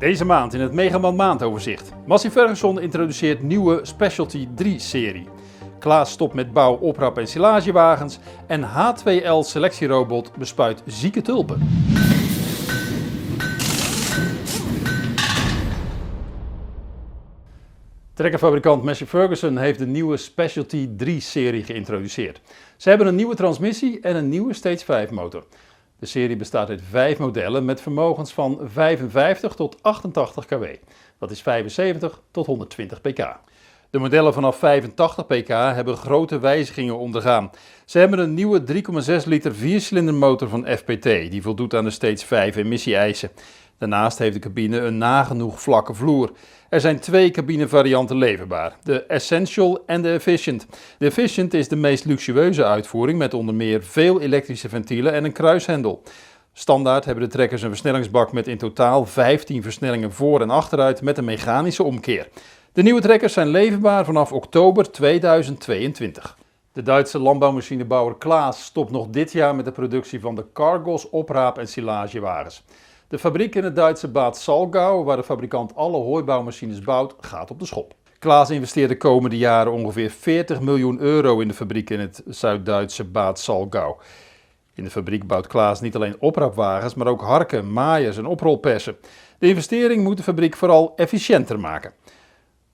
Deze maand in het Megaman maandoverzicht. Massey Ferguson introduceert nieuwe Specialty 3-serie. Klaas stopt met bouw, oprap en silagewagens. En H2L selectierobot bespuit zieke tulpen. Trekkerfabrikant Massey Ferguson heeft de nieuwe Specialty 3-serie geïntroduceerd. Ze hebben een nieuwe transmissie en een nieuwe Stage 5 motor. De serie bestaat uit vijf modellen met vermogens van 55 tot 88 kW. Dat is 75 tot 120 pk. De modellen vanaf 85 pk hebben grote wijzigingen ondergaan. Ze hebben een nieuwe 3,6 liter viercilinder motor van FPT, die voldoet aan de steeds 5 emissie-eisen. Daarnaast heeft de cabine een nagenoeg vlakke vloer. Er zijn twee cabinevarianten leverbaar, de Essential en de Efficient. De Efficient is de meest luxueuze uitvoering met onder meer veel elektrische ventielen en een kruishendel. Standaard hebben de trekkers een versnellingsbak met in totaal 15 versnellingen voor en achteruit met een mechanische omkeer. De nieuwe trekkers zijn leverbaar vanaf oktober 2022. De Duitse landbouwmachinebouwer Klaas stopt nog dit jaar met de productie van de Cargos opraap- en silagewagens. De fabriek in het Duitse Bad Salgau, waar de fabrikant alle hooibouwmachines bouwt, gaat op de schop. Klaas investeert de komende jaren ongeveer 40 miljoen euro in de fabriek in het Zuid-Duitse Bad Salgau. In de fabriek bouwt Klaas niet alleen opraapwagens, maar ook harken, maaiers en oprolpersen. De investering moet de fabriek vooral efficiënter maken.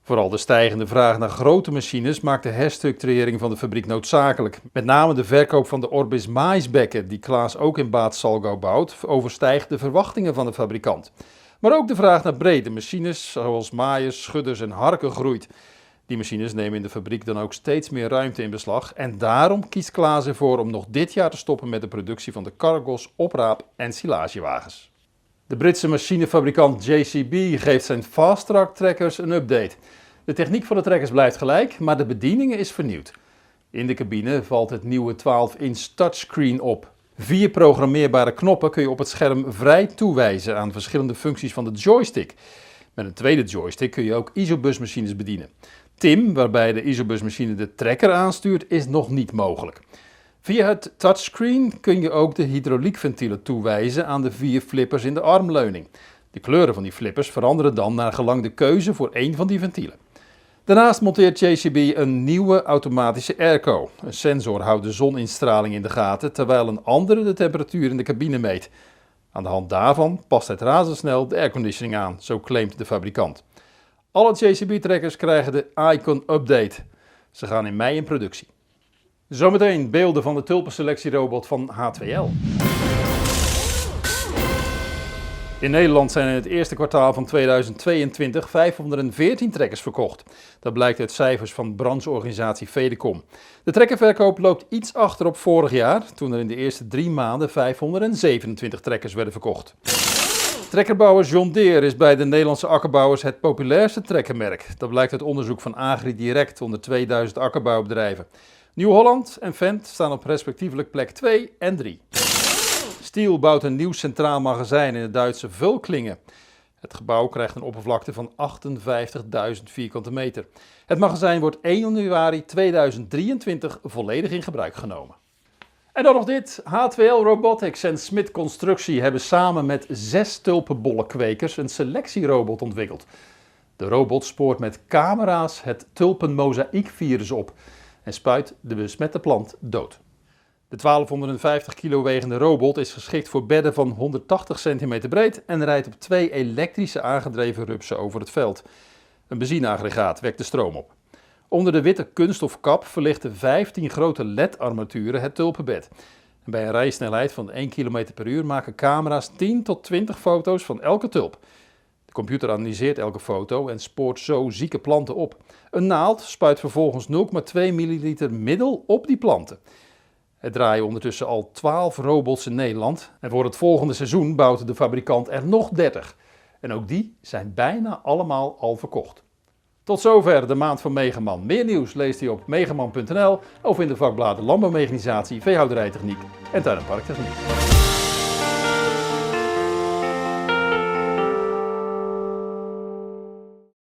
Vooral de stijgende vraag naar grote machines maakt de herstructurering van de fabriek noodzakelijk. Met name de verkoop van de Orbis maisbekken, die Klaas ook in Baat Salgo bouwt, overstijgt de verwachtingen van de fabrikant. Maar ook de vraag naar brede machines, zoals maaiers, schudders en harken, groeit. Die machines nemen in de fabriek dan ook steeds meer ruimte in beslag en daarom kiest Klaas ervoor om nog dit jaar te stoppen met de productie van de Cargos, opraap- en silagewagens. De Britse machinefabrikant JCB geeft zijn Fast Track trekkers een update. De techniek van de trekkers blijft gelijk, maar de bediening is vernieuwd. In de cabine valt het nieuwe 12-inch touchscreen op. Vier programmeerbare knoppen kun je op het scherm vrij toewijzen aan verschillende functies van de joystick. Met een tweede joystick kun je ook isobusmachines bedienen. TIM, waarbij de isobusmachine de trekker aanstuurt, is nog niet mogelijk. Via het touchscreen kun je ook de hydrauliekventielen toewijzen aan de vier flippers in de armleuning. De kleuren van die flippers veranderen dan naar gelang de keuze voor één van die ventielen. Daarnaast monteert JCB een nieuwe automatische airco. Een sensor houdt de zoninstraling in de gaten, terwijl een andere de temperatuur in de cabine meet. Aan de hand daarvan past het razendsnel de airconditioning aan, zo claimt de fabrikant. Alle JCB-trekkers krijgen de Icon Update. Ze gaan in mei in productie. Zometeen beelden van de tulpenselectierobot van H2L. In Nederland zijn in het eerste kwartaal van 2022 514 trekkers verkocht. Dat blijkt uit cijfers van brancheorganisatie Fedecom. De trekkerverkoop loopt iets achter op vorig jaar, toen er in de eerste drie maanden 527 trekkers werden verkocht. Trekkerbouwer John Deere is bij de Nederlandse akkerbouwers het populairste trekkermerk. Dat blijkt uit onderzoek van AgriDirect onder 2000 akkerbouwbedrijven. Nieuw-Holland en Vent staan op respectievelijk plek 2 en 3. Stiel bouwt een nieuw centraal magazijn in het Duitse Vulklingen. Het gebouw krijgt een oppervlakte van 58.000 vierkante meter. Het magazijn wordt 1 januari 2023 volledig in gebruik genomen. En dan nog dit. H2L Robotics en Smit Constructie hebben samen met zes tulpenbollenkwekers een selectierobot ontwikkeld. De robot spoort met camera's het tulpenmozaïekvirus op en spuit de besmette plant dood. De 1250 kilo wegende robot is geschikt voor bedden van 180 cm breed en rijdt op twee elektrische aangedreven rupsen over het veld. Een benzineaggregaat wekt de stroom op. Onder de witte kunststofkap verlichten 15 grote LED-armaturen het tulpenbed. En bij een rijsnelheid van 1 km per uur maken camera's 10 tot 20 foto's van elke tulp. Computer analyseert elke foto en spoort zo zieke planten op. Een naald spuit vervolgens 0,2 ml middel op die planten. Er draaien ondertussen al 12 robots in Nederland en voor het volgende seizoen bouwt de fabrikant er nog 30. En ook die zijn bijna allemaal al verkocht. Tot zover de maand van Megaman. Meer nieuws leest u op megaman.nl of in de vakbladen Landbouwmechanisatie, Veehouderijtechniek en Tuin- en Parktechniek.